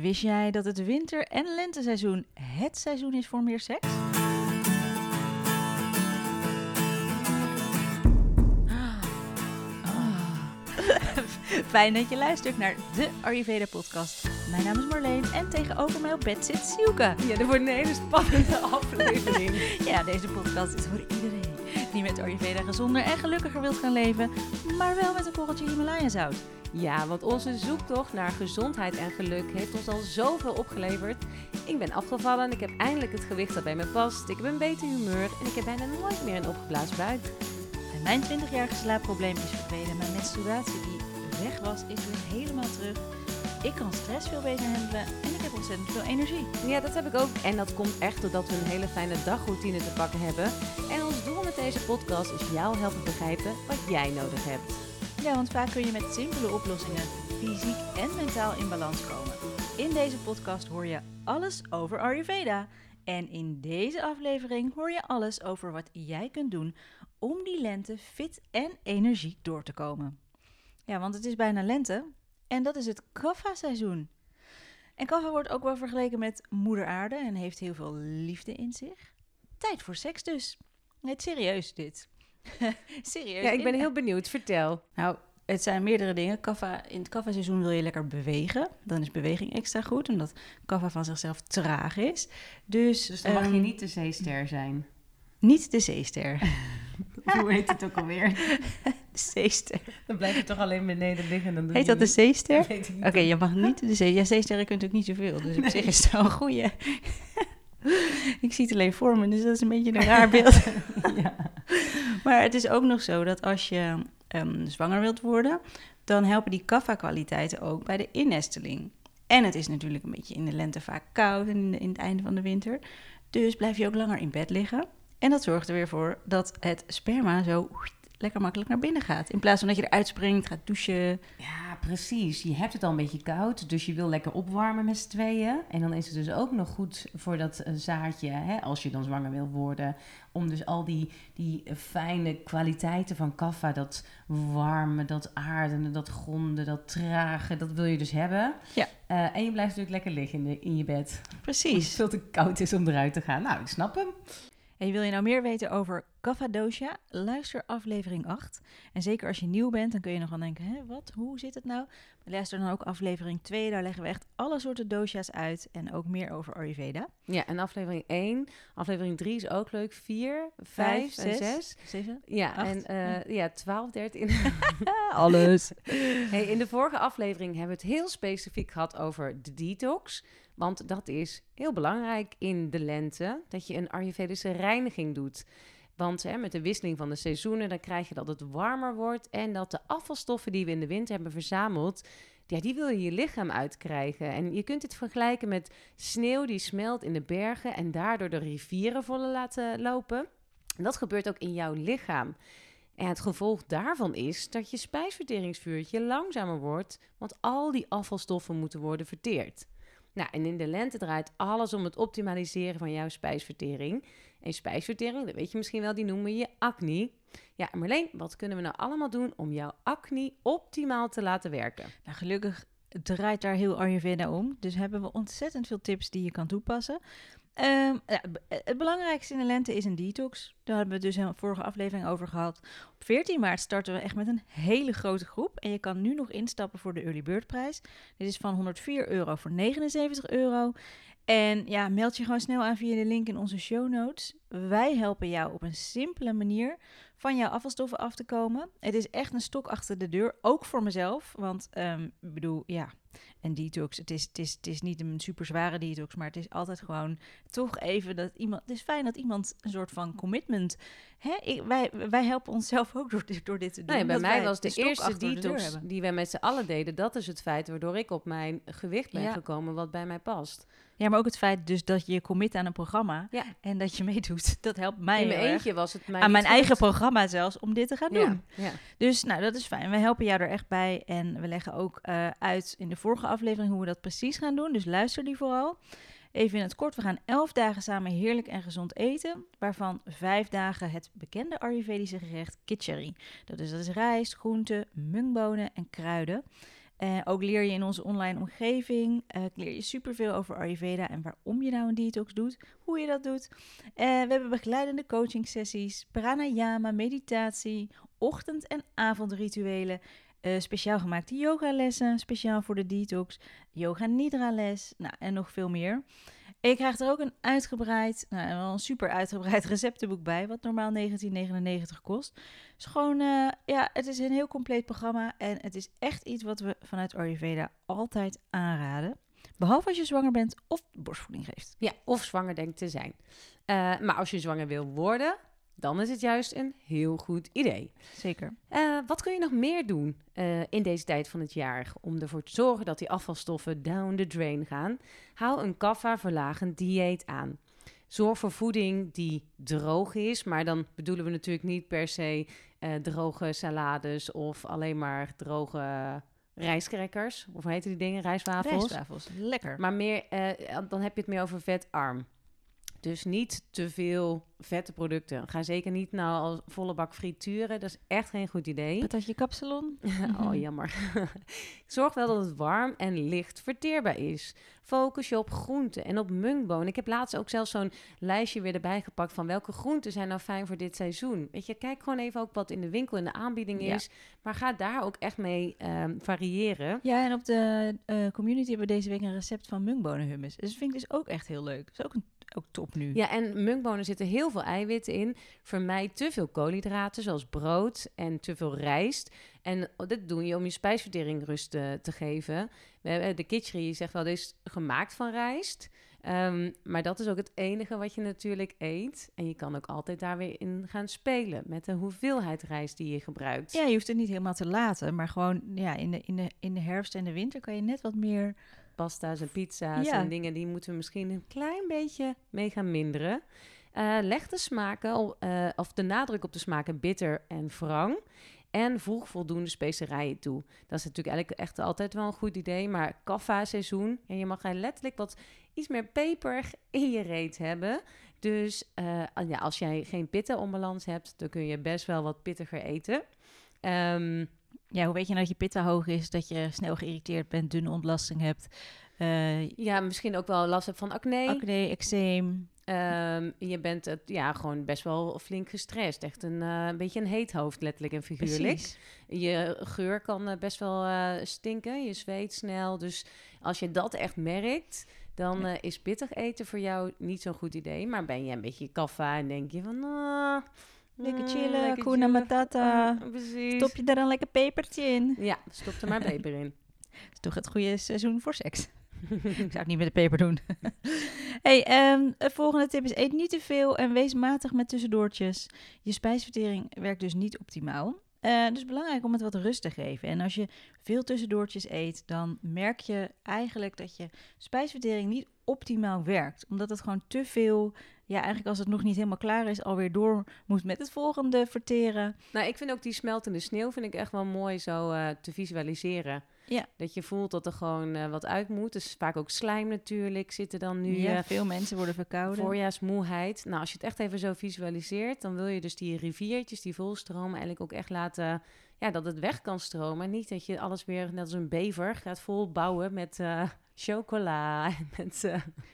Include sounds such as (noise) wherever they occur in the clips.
Wist jij dat het winter- en lenteseizoen het seizoen is voor meer seks? (laughs) Fijn dat je luistert naar de Ayurveda podcast. Mijn naam is Marleen en tegenover mij op bed zit Sielke. Ja, er wordt een hele spannende (laughs) aflevering. Ja, deze podcast is voor iedereen die met Ayurveda gezonder en gelukkiger wilt gaan leven, maar wel met een korreltje Himalaya zout. Ja, want onze zoektocht naar gezondheid en geluk heeft ons al zoveel opgeleverd. Ik ben afgevallen, ik heb eindelijk het gewicht dat bij me past, ik heb een beter humeur en ik heb bijna nooit meer een opgeblazen buik. En mijn 20-jarige slaapprobleem is verdwenen. Mijn menstruatie die weg was, is weer helemaal terug. Ik kan stress veel beter handelen en ik heb ontzettend veel energie. Ja, dat heb ik ook. En dat komt echt doordat we een hele fijne dagroutine te pakken hebben. En ons doel met deze podcast is jou helpen begrijpen wat jij nodig hebt. Ja, want vaak kun je met simpele oplossingen fysiek en mentaal in balans komen. In deze podcast hoor je alles over Ayurveda. En in deze aflevering hoor je alles over wat jij kunt doen om die lente fit en energiek door te komen. Ja, want het is bijna lente en dat is het Kapha-seizoen. En Kapha wordt ook wel vergeleken met moeder aarde en heeft heel veel liefde in zich. Tijd voor seks dus. Nee, serieus dit. Serieus. (laughs) Ja, ik ben heel benieuwd. Vertel. nou, het zijn meerdere dingen. Kaffa, in het kaffa-seizoen wil je lekker bewegen. Dan is beweging extra goed, omdat kaffa van zichzelf traag is. Dus, Dus dan mag je ehm, niet de zeester zijn. niet de zeester. (laughs) Hoe heet het ook alweer? (laughs) De zeester. Dan blijf je toch alleen beneden liggen. Dan doe Heet dat de zeester? Ik. Oké, je mag niet de zeester. Ja, zeesterren kunt ook niet zoveel. Dus op zich is het wel een goeie. (laughs) ik zie het alleen voor me, dus dat is een beetje een raar beeld. (laughs) Ja. Maar het is ook nog zo dat als je ehm, zwanger wilt worden, dan helpen die kaffa-kwaliteiten ook bij de innesteling. En het is natuurlijk een beetje in de lente vaak koud en in, de- in het einde van de winter. Dus blijf je ook langer in bed liggen. En dat zorgt er weer voor dat het sperma zo lekker makkelijk naar binnen gaat. In plaats van dat je eruit springt, gaat douchen. ja, precies. Je hebt het al een beetje koud, dus je wil lekker opwarmen met z'n tweeën. En dan is het dus ook nog goed voor dat eh, zaadje, hè, als je dan zwanger wil worden, om dus al die, die fijne kwaliteiten van kaffa, dat warme, dat aardende, dat gronde, dat trage, dat wil je dus hebben. Ja. Eh, en je blijft natuurlijk lekker liggen in, de, in je bed. Het Precies. veel te koud is om eruit te gaan. Nou, ik snap hem. En wil je nou meer weten over Kapha Dosha? Luister aflevering 8. En zeker als je nieuw bent, dan kun je nog wel denken, Hè, wat, hoe zit het nou? Luister dan ook aflevering 2, daar leggen we echt alle soorten dosha's uit en ook meer over Ayurveda. Ja, en aflevering 1. Aflevering 3 is ook leuk. 4, 5, en 6. 7? Ja, en ja, 12, 13. (laughs) Alles. (laughs) Hey, in de vorige aflevering hebben we het heel specifiek gehad over de detox. Want dat is heel belangrijk in de lente, dat je een Ayurvedische reiniging doet. Want hè, met de wisseling van de seizoenen, dan krijg je dat het warmer wordt en dat de afvalstoffen die we in de winter hebben verzameld, ja, die wil je je lichaam uitkrijgen. En je kunt dit vergelijken met sneeuw die smelt in de bergen en daardoor de rivieren volle laten lopen. En dat gebeurt ook in jouw lichaam. En het gevolg daarvan is dat je spijsverteringsvuurtje langzamer wordt, want al die afvalstoffen moeten worden verteerd. Nou, en in de lente draait alles om het optimaliseren van jouw spijsvertering. En spijsvertering, dat weet je misschien wel, die noemen je acne. Ja, en Marleen, wat kunnen we nou allemaal doen om jouw acne optimaal te laten werken? Nou, gelukkig draait daar heel Ayurveda om. Dus hebben we ontzettend veel tips die je kan toepassen. Ehm, het belangrijkste in de lente is een detox. Daar hebben we dus in vorige aflevering over gehad. Op 14 maart starten we echt met een hele grote groep. En je kan nu nog instappen voor de early bird prijs. Dit is van 104 euro voor 79 euro. En ja, meld je gewoon snel aan via de link in onze show notes. Wij helpen jou op een simpele manier van jouw afvalstoffen af te komen. Het is echt een stok achter de deur, ook voor mezelf. Want ehm, ik bedoel, ja, een detox. Het is, het, is, het is niet een super zware detox, maar het is altijd gewoon toch even dat iemand. Het is fijn dat iemand een soort van commitment. Hè? Ik, wij, wij helpen onszelf ook door, dit- door dit te doen. Ja, bij mij was de, eerste de detox die wij met z'n allen deden. Dat is het feit waardoor ik op mijn gewicht ben Ja. gekomen wat bij mij past. Ja, maar ook het feit dus dat je commit aan een programma Ja. en dat je meedoet. (laughs) Dat helpt mij In mijn erg. eentje was het mij aan mijn eigen programma zelfs om dit te gaan doen. Ja, ja. Dus nou, dat is fijn. We helpen jou er echt bij. En we leggen ook eh, uit in de vorige aflevering hoe we dat precies gaan doen. Dus luister die vooral. Even in het kort, we gaan elf dagen samen heerlijk en gezond eten. Waarvan vijf dagen het bekende Ayurvedische gerecht kitchari. Dat is, dat is rijst, groenten, mungbonen en kruiden. Eh, ook leer je in onze online omgeving, eh, leer je superveel over Ayurveda en waarom je nou een detox doet, hoe je dat doet. Eh, we hebben begeleidende coaching sessies, pranayama, meditatie, ochtend- en avondrituelen, speciaal gemaakte yogalessen, speciaal voor de detox, yoga nidra les, nou, en nog veel meer. Ik krijg er ook een uitgebreid, nou, een super uitgebreid (laughs) receptenboek bij, wat normaal 19,99 kost. Dus gewoon, eh, ja, het is een heel compleet programma en het is echt iets wat we vanuit Ayurveda altijd aanraden. Behalve als je zwanger bent of borstvoeding geeft. Ja, of zwanger denkt te zijn. Eh, maar als je zwanger wil worden, dan is het juist een heel goed idee. Zeker. Eh, wat kun je nog meer doen eh, in deze tijd van het jaar om ervoor te zorgen dat die afvalstoffen down the drain gaan? Hou een kaffa-verlagend dieet aan. Zorg voor voeding die droog is, maar dan bedoelen we natuurlijk niet per se eh, droge salades of alleen maar droge rijstcrackers. Of hoe heten die dingen? Rijstwafels. Rijstwafels, lekker. Maar meer, dan heb je het meer over vetarm. Dus niet te veel vette producten. Ga zeker niet nou al volle bak frituren. Dat is echt geen goed idee. Patatje kapsalon. (laughs) oh, jammer. (laughs) Zorg wel dat het warm en licht verteerbaar is. Focus je op groenten en op munkbonen. Ik heb laatst ook zelfs zo'n lijstje weer erbij gepakt van welke groenten zijn nou fijn voor dit seizoen. Weet je, kijk gewoon even ook wat in de winkel in de aanbieding Ja. is. Maar ga daar ook echt mee ehm, variëren. Ja, en op de eh, community hebben we deze week een recept van munkbonenhummus. Dus dat vind ik dus ook echt heel leuk. Dat is ook, een, ook top nu. Ja, en munkbonen zitten heel veel eiwitten in. Vermijd te veel koolhydraten, zoals brood en te veel rijst. En dit doe je om je spijsvertering rust te, te geven. We hebben, de kitchery zegt wel, dit is gemaakt van rijst. Ehm, maar dat is ook het enige wat je natuurlijk eet. En je kan ook altijd daar weer in gaan spelen met de hoeveelheid rijst die je gebruikt. Ja, je hoeft het niet helemaal te laten, maar gewoon ja, in, de, in, de, in de herfst en de winter kan je net wat meer. Pasta's en pizza's Ja. en dingen die moeten we misschien een klein beetje mee gaan minderen. Eh, leg de smaken, eh, of de nadruk op de smaken bitter en wrang. En voeg voldoende specerijen toe. Dat is natuurlijk eigenlijk echt altijd wel een goed idee. Maar kaffa-seizoen, en je mag er letterlijk wat iets meer peper in je reet hebben. Dus eh, ja, als jij geen pittenonbalans hebt, dan kun je best wel wat pittiger eten. Ehm, Ja, hoe weet je nou dat je pitta hoog is, dat je snel geïrriteerd bent, dunne ontlasting hebt, eh ja, misschien ook wel last hebt van acne. acne, eczeem. Ehm, je bent het, ja, gewoon best wel flink gestrest. Echt een, eh, een beetje een heet hoofd, letterlijk en figuurlijk. Precies. Je geur kan eh, best wel stinken. Je zweet snel. Dus als je dat echt merkt, dan Ja. is pittig eten voor jou niet zo'n goed idee. Maar ben je een beetje kaffa en denk je van... Lekker mm, chillen, lekker kuna matata. Precies. Stop je daar dan lekker pepertje in? (laughs) Ja, stop er maar (laughs) peper in. Dat is toch het goede seizoen voor seks. (laughs) Ik zou het niet met de peper doen. hey, ehm, de volgende tip is: eet niet te veel en wees matig met tussendoortjes. Je spijsvertering werkt dus niet optimaal. Eh dus belangrijk om het wat rust te geven. En als je veel tussendoortjes eet, dan merk je eigenlijk dat je spijsvertering niet optimaal werkt. Omdat het gewoon te veel, ja, eigenlijk als het nog niet helemaal klaar is, alweer door moet met het volgende verteren. Nou, ik vind ook die smeltende sneeuw vind ik echt wel mooi zo eh, te visualiseren. Ja. Dat je voelt dat er gewoon eh, wat uit moet. Dus vaak ook slijm natuurlijk zit er dan nu. ja, eh, veel mensen worden verkouden. voorjaarsmoeheid. Nou, als je het echt even zo visualiseert, dan wil je dus die riviertjes die volstromen eigenlijk ook echt laten, ja, dat het weg kan stromen. Niet dat je alles weer, net als een bever, gaat vol bouwen met chocola (laughs) en met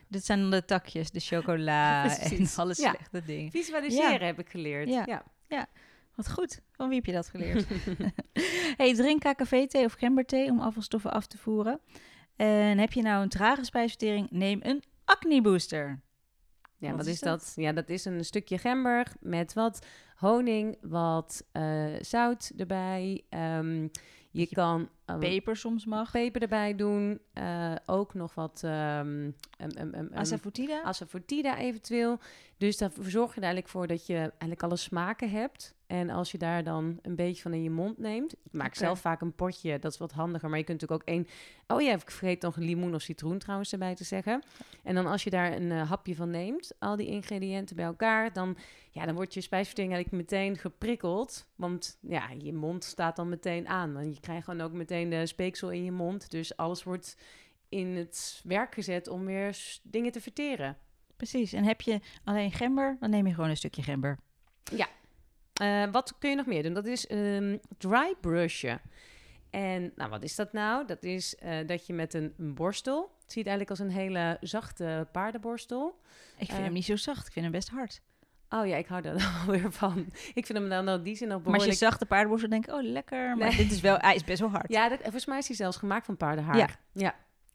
Dit zijn de takjes, de chocola (laughs) en alle Ja. slechte dingen. visualiseren heb ik geleerd. Ja. ja. Wat goed. Van wie heb je dat geleerd? (laughs) hey, drink KKV-thee of gemberthee om afvalstoffen af te voeren. En heb je nou een trage spijsvertering, neem een acne booster. Ja, Wat wat, is is dat? Ja, dat is een stukje gember met wat honing, wat eh, zout erbij. Ehm, je kan eh, Peper soms mag. peper erbij doen. eh, ook nog wat um, Asafoetida. asafoetida eventueel. Dus daar zorg je er eigenlijk voor dat je eigenlijk alle smaken hebt. En als je daar dan een beetje van in je mond neemt. Ik maak zelf vaak een potje, dat is wat handiger. Maar je kunt natuurlijk ook één... Oh ja, ik vergeet nog een limoen of citroen trouwens erbij te zeggen. En dan als je daar een eh, hapje van neemt, al die ingrediënten bij elkaar... dan, ja, dan wordt je spijsvertering eigenlijk meteen geprikkeld. Want ja, je mond staat dan meteen aan. Want je krijgt gewoon ook meteen de speeksel in je mond. Dus alles wordt in het werk gezet om weer dingen te verteren. Precies. En heb je alleen gember, dan neem je gewoon een stukje gember. Eh, wat kun je nog meer doen? Dat is ehm, dry brushen. En nou, wat is dat nou? Dat is eh, dat je met een, een borstel, het ziet eigenlijk als een hele zachte paardenborstel. Ik vind Eh, hem niet zo zacht. Ik vind hem best hard. Oh ja, ik hou daar (laughs) dan weer van. Ik vind hem dan in die zin nog Maar als je behoorlijk... zachte paardenborstel denkt, oh lekker. Maar Nee. dit is wel, hij is best wel hard. Ja, dat, volgens mij is hij zelfs gemaakt van paardenhaar. Ja. ja.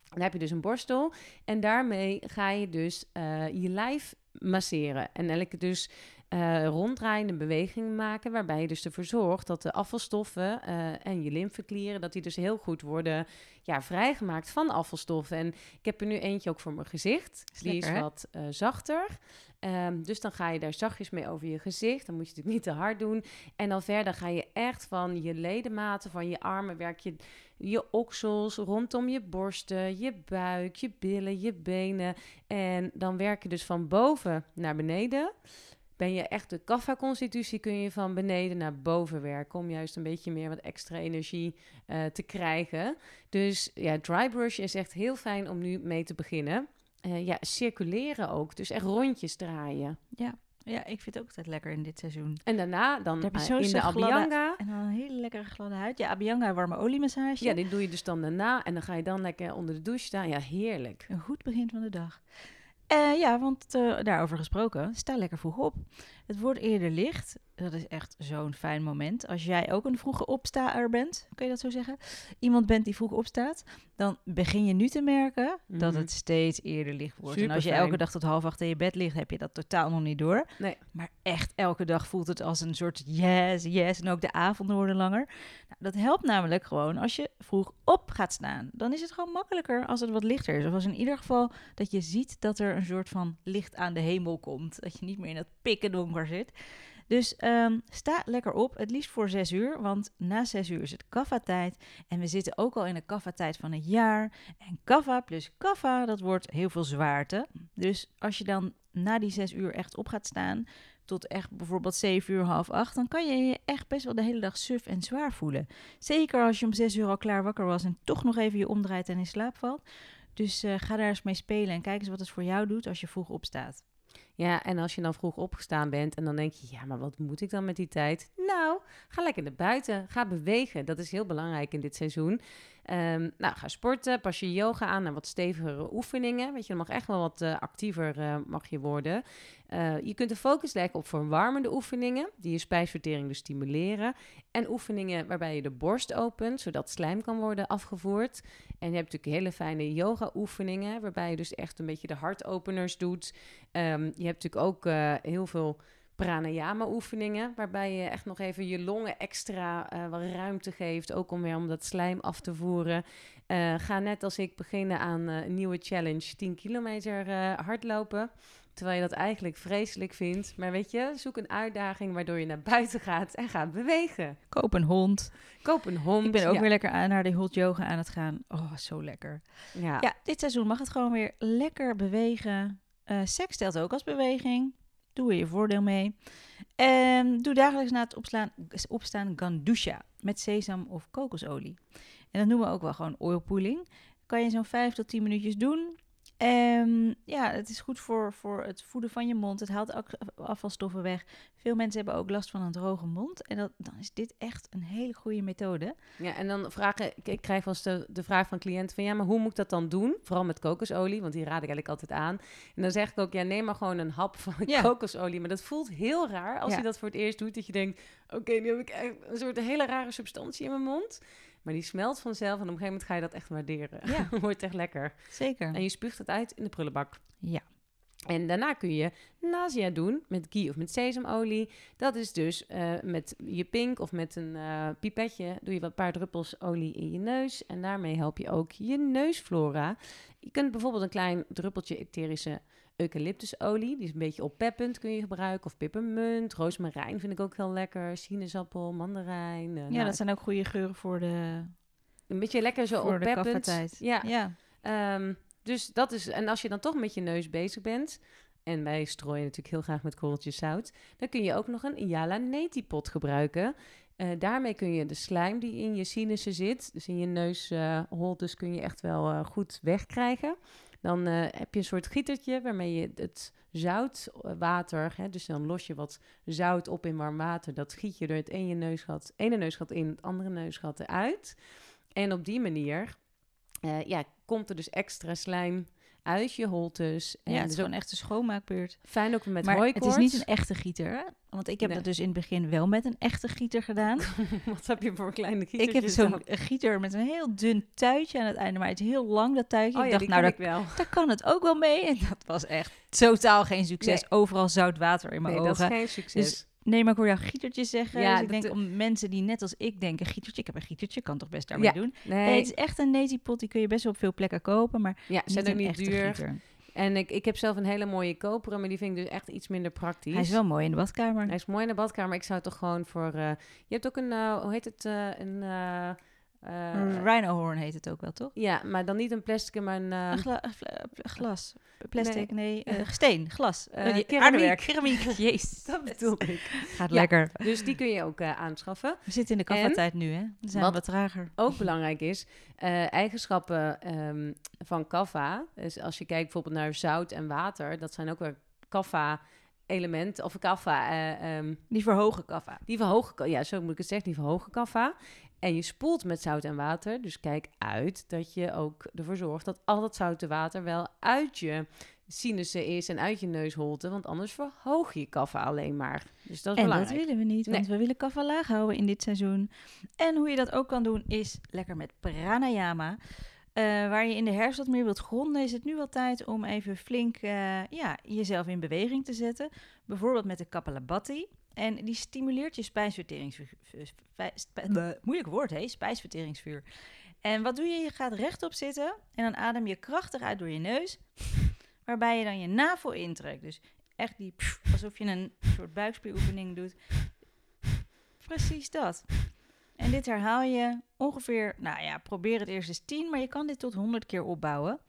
Dan heb je dus een borstel en daarmee ga je dus je lijf masseren. En eigenlijk dus eh ronddraaiende bewegingen maken, waarbij je dus ervoor zorgt dat de afvalstoffen eh, en je lymfeklieren, dat die dus heel goed worden ja, vrijgemaakt van afvalstoffen. En ik heb er nu eentje ook voor mijn gezicht. Is Die lekker, is wat eh, zachter. Ehm, dus dan ga je daar zachtjes mee over je gezicht. Dan moet je het natuurlijk niet te hard doen. En dan verder ga je echt van je ledematen, van je armen, werk je je oksels, rondom je borsten, je buik, je billen, je benen. En dan werk je dus van boven naar beneden. Ben je echt de kaffa-constitutie, kun je van beneden naar boven werken. Om juist een beetje meer wat extra energie eh, te krijgen. Dus ja, dry brush is echt heel fijn om nu mee te beginnen. Eh, ja, circuleren ook. Dus echt rondjes draaien. Ja, ik vind het ook altijd lekker in dit seizoen. En daarna dan heb je eh, zo in de gladde- Abhyanga. En dan een hele lekkere gladde huid. Ja, Abhyanga warme oliemassage. Ja, dit doe je dus dan daarna. En dan ga je dan lekker onder de douche staan. Ja, heerlijk. Een goed begin van de dag. Eh, ja, want eh, daarover gesproken, sta lekker vroeg op. Het wordt eerder licht. Dat is echt zo'n fijn moment. Als jij ook een vroege opstaaer bent, kun je dat zo zeggen? Iemand bent die vroeg opstaat, dan begin je nu te merken dat Mhm. het steeds eerder licht wordt. en als je elke dag tot half acht in je bed ligt, heb je dat totaal nog niet door. Nee. Maar echt elke dag voelt het als een soort yes, yes. En ook de avonden worden langer. Nou, dat helpt namelijk gewoon als je vroeg op gaat staan. Dan is het gewoon makkelijker als het wat lichter is. Of als in ieder geval dat je ziet dat er een soort van licht aan de hemel komt. Dat je niet meer in dat pikken zit. Dus ehm, sta lekker op, het liefst voor zes uur, want na zes uur is het kaffa-tijd. En we zitten ook al in de kaffa-tijd van het jaar. En kaffa plus kaffa, dat wordt heel veel zwaarte. Dus als je dan na die zes uur echt op gaat staan, tot echt bijvoorbeeld zeven uur, half acht, dan kan je je echt best wel de hele dag suf en zwaar voelen. Zeker als je om zes uur al klaar wakker was en toch nog even je omdraait en in slaap valt. Dus eh, ga daar eens mee spelen en kijk eens wat het voor jou doet als je vroeg opstaat. Ja, en als je dan vroeg opgestaan bent en dan denk je, ja, maar wat moet ik dan met die tijd? Nou, ga lekker naar buiten. Ga bewegen. Dat is heel belangrijk in dit seizoen. Ehm, nou, ga sporten. Pas je yoga aan naar wat stevigere oefeningen. Weet je, dan mag echt wel wat eh, actiever eh, mag je worden. Eh, je kunt de focus leggen op verwarmende oefeningen, die je spijsvertering dus stimuleren. En oefeningen waarbij je de borst opent, zodat slijm kan worden afgevoerd. En je hebt natuurlijk hele fijne yoga-oefeningen, waarbij je dus echt een beetje de hartopeners doet. Ehm, je hebt natuurlijk ook heel veel pranayama-oefeningen, waarbij je echt nog even je longen extra eh, wat ruimte geeft, ook om weer om dat slijm af te voeren. Eh, ga net als ik beginnen aan eh, een nieuwe challenge, 10 kilometer hardlopen. Terwijl je dat eigenlijk vreselijk vindt. Maar weet je, zoek een uitdaging waardoor je naar buiten gaat en gaat bewegen. Koop een hond. Koop een hond. Ik ben ook ja. weer lekker aan naar de hot yoga aan het gaan. Oh, zo lekker. Ja. Ja, dit seizoen mag het gewoon weer lekker bewegen. Seks telt ook als beweging. Doe er je voordeel mee. En doe dagelijks na het opstaan gandusha met sesam of kokosolie. En dat noemen we ook wel gewoon oil pooling. Kan je zo'n 5 tot 10 minuutjes doen. Ehm, ja, het is goed voor, voor het voeden van je mond. Het haalt ook afvalstoffen weg. Veel mensen hebben ook last van een droge mond. En dat, dan is dit echt een hele goede methode. Ja, en dan vragen, ik, krijg wel eens de, de vraag van cliënten van ja, maar hoe moet ik dat dan doen? Vooral met kokosolie, want die raad ik eigenlijk altijd aan. En dan zeg ik ook, ja, neem maar gewoon een hap van Ja. kokosolie. Maar dat voelt heel raar als Ja. je dat voor het eerst doet, dat je denkt, oké, nu heb ik een soort hele rare substantie in mijn mond. Maar die smelt vanzelf en op een gegeven moment ga je dat echt waarderen. Ja. (laughs) Wordt echt lekker. Zeker. En je spuugt het uit in de prullenbak. Ja. En daarna kun je nasia doen met ghee of met sesamolie. Dat is dus eh, met je pink of met een eh, pipetje doe je wat paar druppels olie in je neus. En daarmee help je ook je neusflora. Je kunt bijvoorbeeld een klein druppeltje etherische eucalyptusolie. Die is een beetje oppeppend, kun je gebruiken. Of peppermunt, roosmarijn vind ik ook heel lekker. Sinaasappel, mandarijn. eh, Ja, nou, dat zijn ook goede geuren voor de, Een beetje lekker zo voor de oppeppend. Ja, ja. Ehm, dus dat is, en als je dan toch met je neus bezig bent, en wij strooien natuurlijk heel graag met korreltjes zout, dan kun je ook nog een Yala neti pot gebruiken. Eh, daarmee kun je de slijm die in je sinussen zit, dus in je neusholtes, kun je echt wel eh, goed wegkrijgen. Dan eh, heb je een soort gietertje waarmee je het zoutwater, hè, dus dan los je wat zout op in warm water, dat giet je door het ene neusgat, ene neusgat in, het andere neusgat eruit. En op die manier eh, ja, komt er dus extra slijm uit je holtes. En ja, het is gewoon echt een schoonmaakbeurt. fijn ook met maar het is niet een echte gieter, hè? Want ik heb Nee. dat dus in het begin wel met een echte gieter gedaan. (laughs) Wat heb je voor kleine ik heb zo'n gieter met een heel dun tuitje aan het einde, maar het is heel lang, dat tuitje. Oh ik dacht, nou, daar, ik wel. (laughs) daar kan het ook wel mee. En dat was echt totaal geen succes. Nee. Overal zout water in mijn Nee, dat ogen. is geen succes. Dus nee, maar ik hoor jou gietertjes zeggen. Ja, dus ik denk om mensen die net als ik denken, gietertje, ik heb een gietertje, kan toch best daarmee Ja, doen. nee, Nee, het is echt een neti pot, die kun je best wel op veel plekken kopen, maar ja, ze zijn een niet duur. gieter. En ik, ik heb zelf een hele mooie koperen, maar die vind ik dus echt iets minder praktisch. Hij is wel mooi in de badkamer. Hij is mooi in de badkamer. Ik zou het toch gewoon voor... eh, je hebt ook een, eh, hoe heet het, eh, een... eh, eh, Een Rhinohorn heet het ook wel, toch? ja, maar dan niet een plastic, maar een... eh, gla- fla- glas. Plastic, nee. Nee. eh, steen, glas. Eh, Eh, die- keramiek. aardewerk, keramiek. (laughs) Jezus. dat bedoel ik. Gaat Ja. lekker. Dus die kun je ook aanschaffen. We zitten in de kaffa-tijd nu, hè? We zijn Wat- wat trager. Ook belangrijk is, eigenschappen ehm, van kaffa. Dus als je kijkt bijvoorbeeld naar zout en water, dat zijn ook weer kaffa-elementen, of kaffa... eh, ehm, Die verhogen kaffa. Die verhogen, ja, zo moet ik het zeggen, die verhogen kaffa. En je spoelt met zout en water. Dus kijk uit dat je ook ervoor zorgt dat al dat zoute water wel uit je sinussen is en uit je neusholte. Want anders verhoog je kaffa alleen maar. Dus dat is En dat belangrijk. willen we niet, want Nee. we willen kaffa laag houden in dit seizoen. En hoe je dat ook kan doen, is lekker met pranayama. Eh, waar je in de herfst wat meer wilt gronden, is het nu wel tijd om even flink eh, ja, jezelf in beweging te zetten. Bijvoorbeeld met de Kapalabhati. En die stimuleert je spijsverteringsvuur. (laughs) moeilijk woord, hè? Spijsverteringsvuur. En wat doe je? Je gaat rechtop zitten en dan adem je krachtig uit door je neus. (laughs) Waarbij je dan je navel intrekt. Dus echt die, alsof je een soort buikspieroefening doet. Precies dat. En dit herhaal je ongeveer, nou ja, probeer het eerst eens 10, maar je kan dit tot 100 keer opbouwen.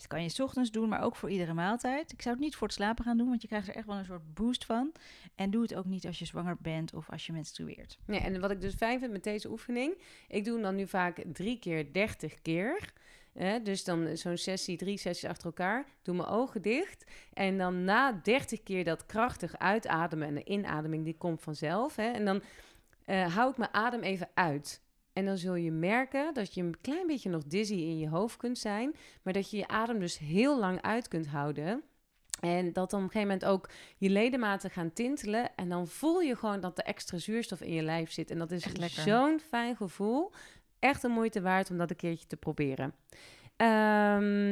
Dit kan je 's ochtends doen, maar ook voor iedere maaltijd. Ik zou het niet voor het slapen gaan doen, want je krijgt er echt wel een soort boost van. En doe het ook niet als je zwanger bent of als je menstrueert. En wat ik dus fijn vind met deze oefening, ik doe hem dan nu vaak drie keer 30 keer. Dus dan zo'n sessie, drie sessies achter elkaar. Doe mijn ogen dicht. En dan na 30 keer dat krachtig uitademen en de inademing, die komt vanzelf. Hè, en dan eh, hou ik mijn adem even uit. En dan zul je merken dat je een klein beetje nog dizzy in je hoofd kunt zijn. Maar dat je je adem dus heel lang uit kunt houden. En dat dan op een gegeven moment ook je ledematen gaan tintelen. En dan voel je gewoon dat er extra zuurstof in je lijf zit. En dat is zo'n fijn gevoel. Echt de moeite waard om dat een keertje te proberen. Ehm,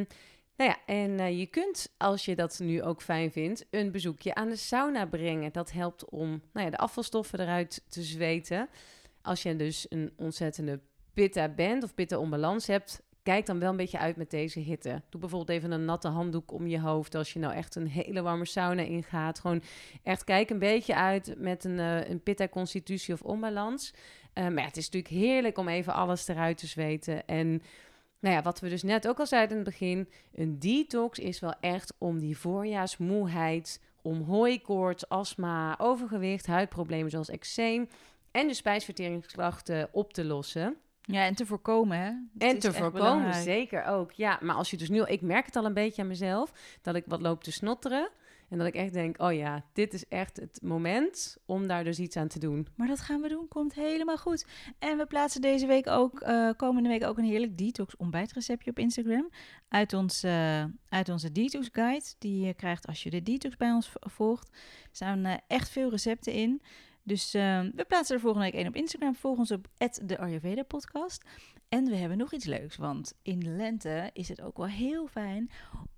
nou ja, en eh, je kunt, als je dat nu ook fijn vindt, een bezoekje aan de sauna brengen. Dat helpt om nou ja, de afvalstoffen eruit te zweten. Als je dus een ontzettende pitta bent of pitta onbalans hebt, kijk dan wel een beetje uit met deze hitte. Doe bijvoorbeeld even een natte handdoek om je hoofd als je nou echt een hele warme sauna ingaat. Gewoon echt kijk een beetje uit met een, eh, een pitta-constitutie of onbalans. Eh, maar het is natuurlijk heerlijk om even alles eruit te zweten. En nou ja, wat we dus net ook al zeiden in het begin, een detox is wel echt om die voorjaarsmoeheid, om hooikoorts, astma, overgewicht, huidproblemen zoals eczeem en de spijsverteringsklachten op te lossen. Ja, en te voorkomen, hè? En te voorkomen, belangrijk. zeker ook. Ja, maar als je dus nu, ik merk het al een beetje aan mezelf, dat ik wat loop te snotteren. En dat ik echt denk, oh ja, dit is echt het moment om daar dus iets aan te doen. Maar dat gaan we doen, komt helemaal goed. En we plaatsen deze week ook, eh, komende week ook een heerlijk detox ontbijtreceptje op Instagram. Uit, ons, eh, uit onze detox guide, die je krijgt als je de detox bij ons volgt. Er staan eh, echt veel recepten in. Dus eh, we plaatsen er volgende week één op Instagram. Volg ons op de Ayurveda podcast. En we hebben nog iets leuks, want in lente is het ook wel heel fijn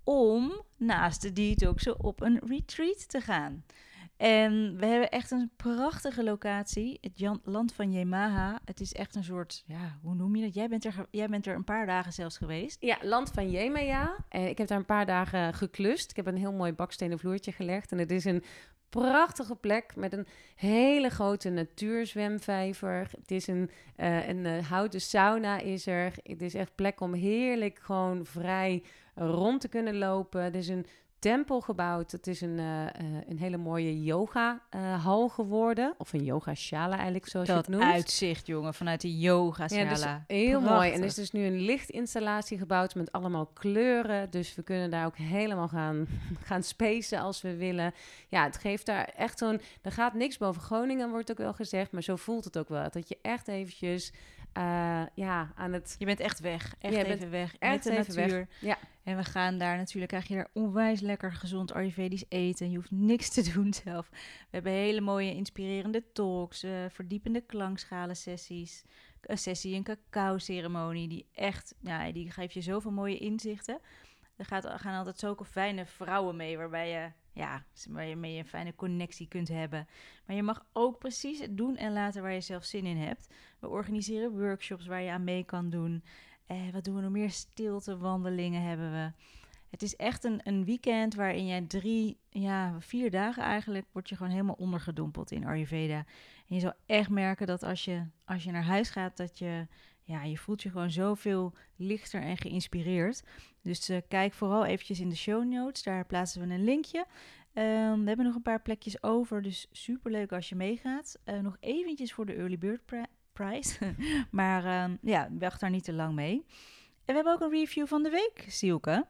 om naast de detoxen op een retreat te gaan. En we hebben echt een prachtige locatie, het land van Yamaha. Het is echt een soort, ja, hoe noem je dat? Jij bent er, jij bent er een paar dagen zelfs geweest. Ja, Land van Jemaya. En ik heb daar een paar dagen geklust. Ik heb een heel mooi bakstenen vloertje gelegd. En het is een prachtige plek met een hele grote natuurzwemvijver. Het is een, eh, een eh, houten sauna is er. Het is echt plek om heerlijk gewoon vrij rond te kunnen lopen. Het is een tempel gebouwd. Het is een, eh, eh, een hele mooie yoga eh, geworden. Of een yoga shala eigenlijk, zoals je Dat het noemt. uitzicht, jongen, vanuit de yoga Ja, dus heel mooi. En er is dus nu een lichtinstallatie gebouwd met allemaal kleuren. Dus we kunnen daar ook helemaal gaan, (laughs) gaan spacen als we willen. Ja, het geeft daar echt zo'n... Er gaat niks boven Groningen, wordt ook wel gezegd. Maar zo voelt het ook wel. Dat je echt eventjes eh, ja, aan het... Je bent echt weg. Echt even weg. echt met de even weg. natuur. Ja. En we gaan daar natuurlijk, krijg je daar onwijs lekker gezond Ayurvedisch eten. Je hoeft niks te (laughs) doen zelf. We hebben hele mooie inspirerende talks, eh, verdiepende klankschalen sessies. Een sessie, een cacao ceremonie die echt, ja, die geeft je zoveel mooie inzichten. Er gaat, er gaan altijd zulke fijne vrouwen mee, waarbij je, ja, waar je mee een fijne connectie kunt hebben. Maar je mag ook precies het doen en laten waar je zelf zin in hebt. We organiseren workshops waar je aan mee kan doen. Eh, wat doen we nog meer? Stiltewandelingen hebben we. Het is echt een, een weekend waarin jij drie, ja, vier dagen eigenlijk, word je gewoon helemaal ondergedompeld in Ayurveda. En je zal echt merken dat als je, als je naar huis gaat, dat je, ja, je voelt je gewoon zoveel lichter en geïnspireerd. Dus eh, kijk vooral eventjes in de show notes, daar plaatsen we een linkje. Ehm, we hebben nog een paar plekjes over, dus superleuk als je meegaat. Eh, nog eventjes voor de Early Bird pri- Prize, (laughs) maar ehm, ja, wacht daar niet te lang mee. En we hebben ook een review van de week, Sielke.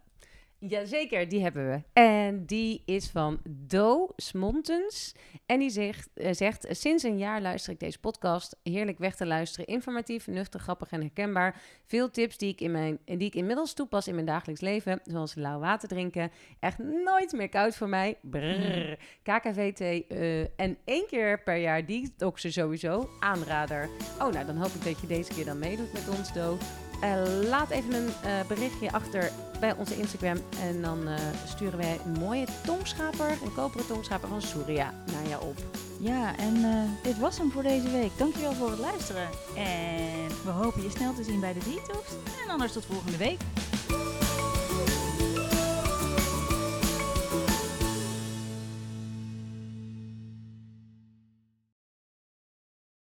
Jazeker, die hebben we. En die is van Do Smontens. En die zegt, eh, zegt, sinds een jaar luister ik deze podcast. Heerlijk weg te luisteren. Informatief, nuchter, grappig en herkenbaar. Veel tips die ik, in mijn, die ik inmiddels toepas in mijn dagelijks leven. Zoals lauw water drinken. Echt nooit meer koud voor mij. Brrr. KKV-thee. eh, en één keer per jaar detoxen sowieso. Aanrader. Oh, nou dan hoop ik dat je deze keer dan meedoet met ons, Do. Eh, laat even een eh, berichtje achter bij onze Instagram. En dan eh, sturen wij een mooie tongschaper, een koperen tongschaper van Surya, naar jou op. Ja, en dit was hem voor deze week. Dankjewel voor het luisteren. En we hopen je snel te zien bij de detox. En anders tot volgende week.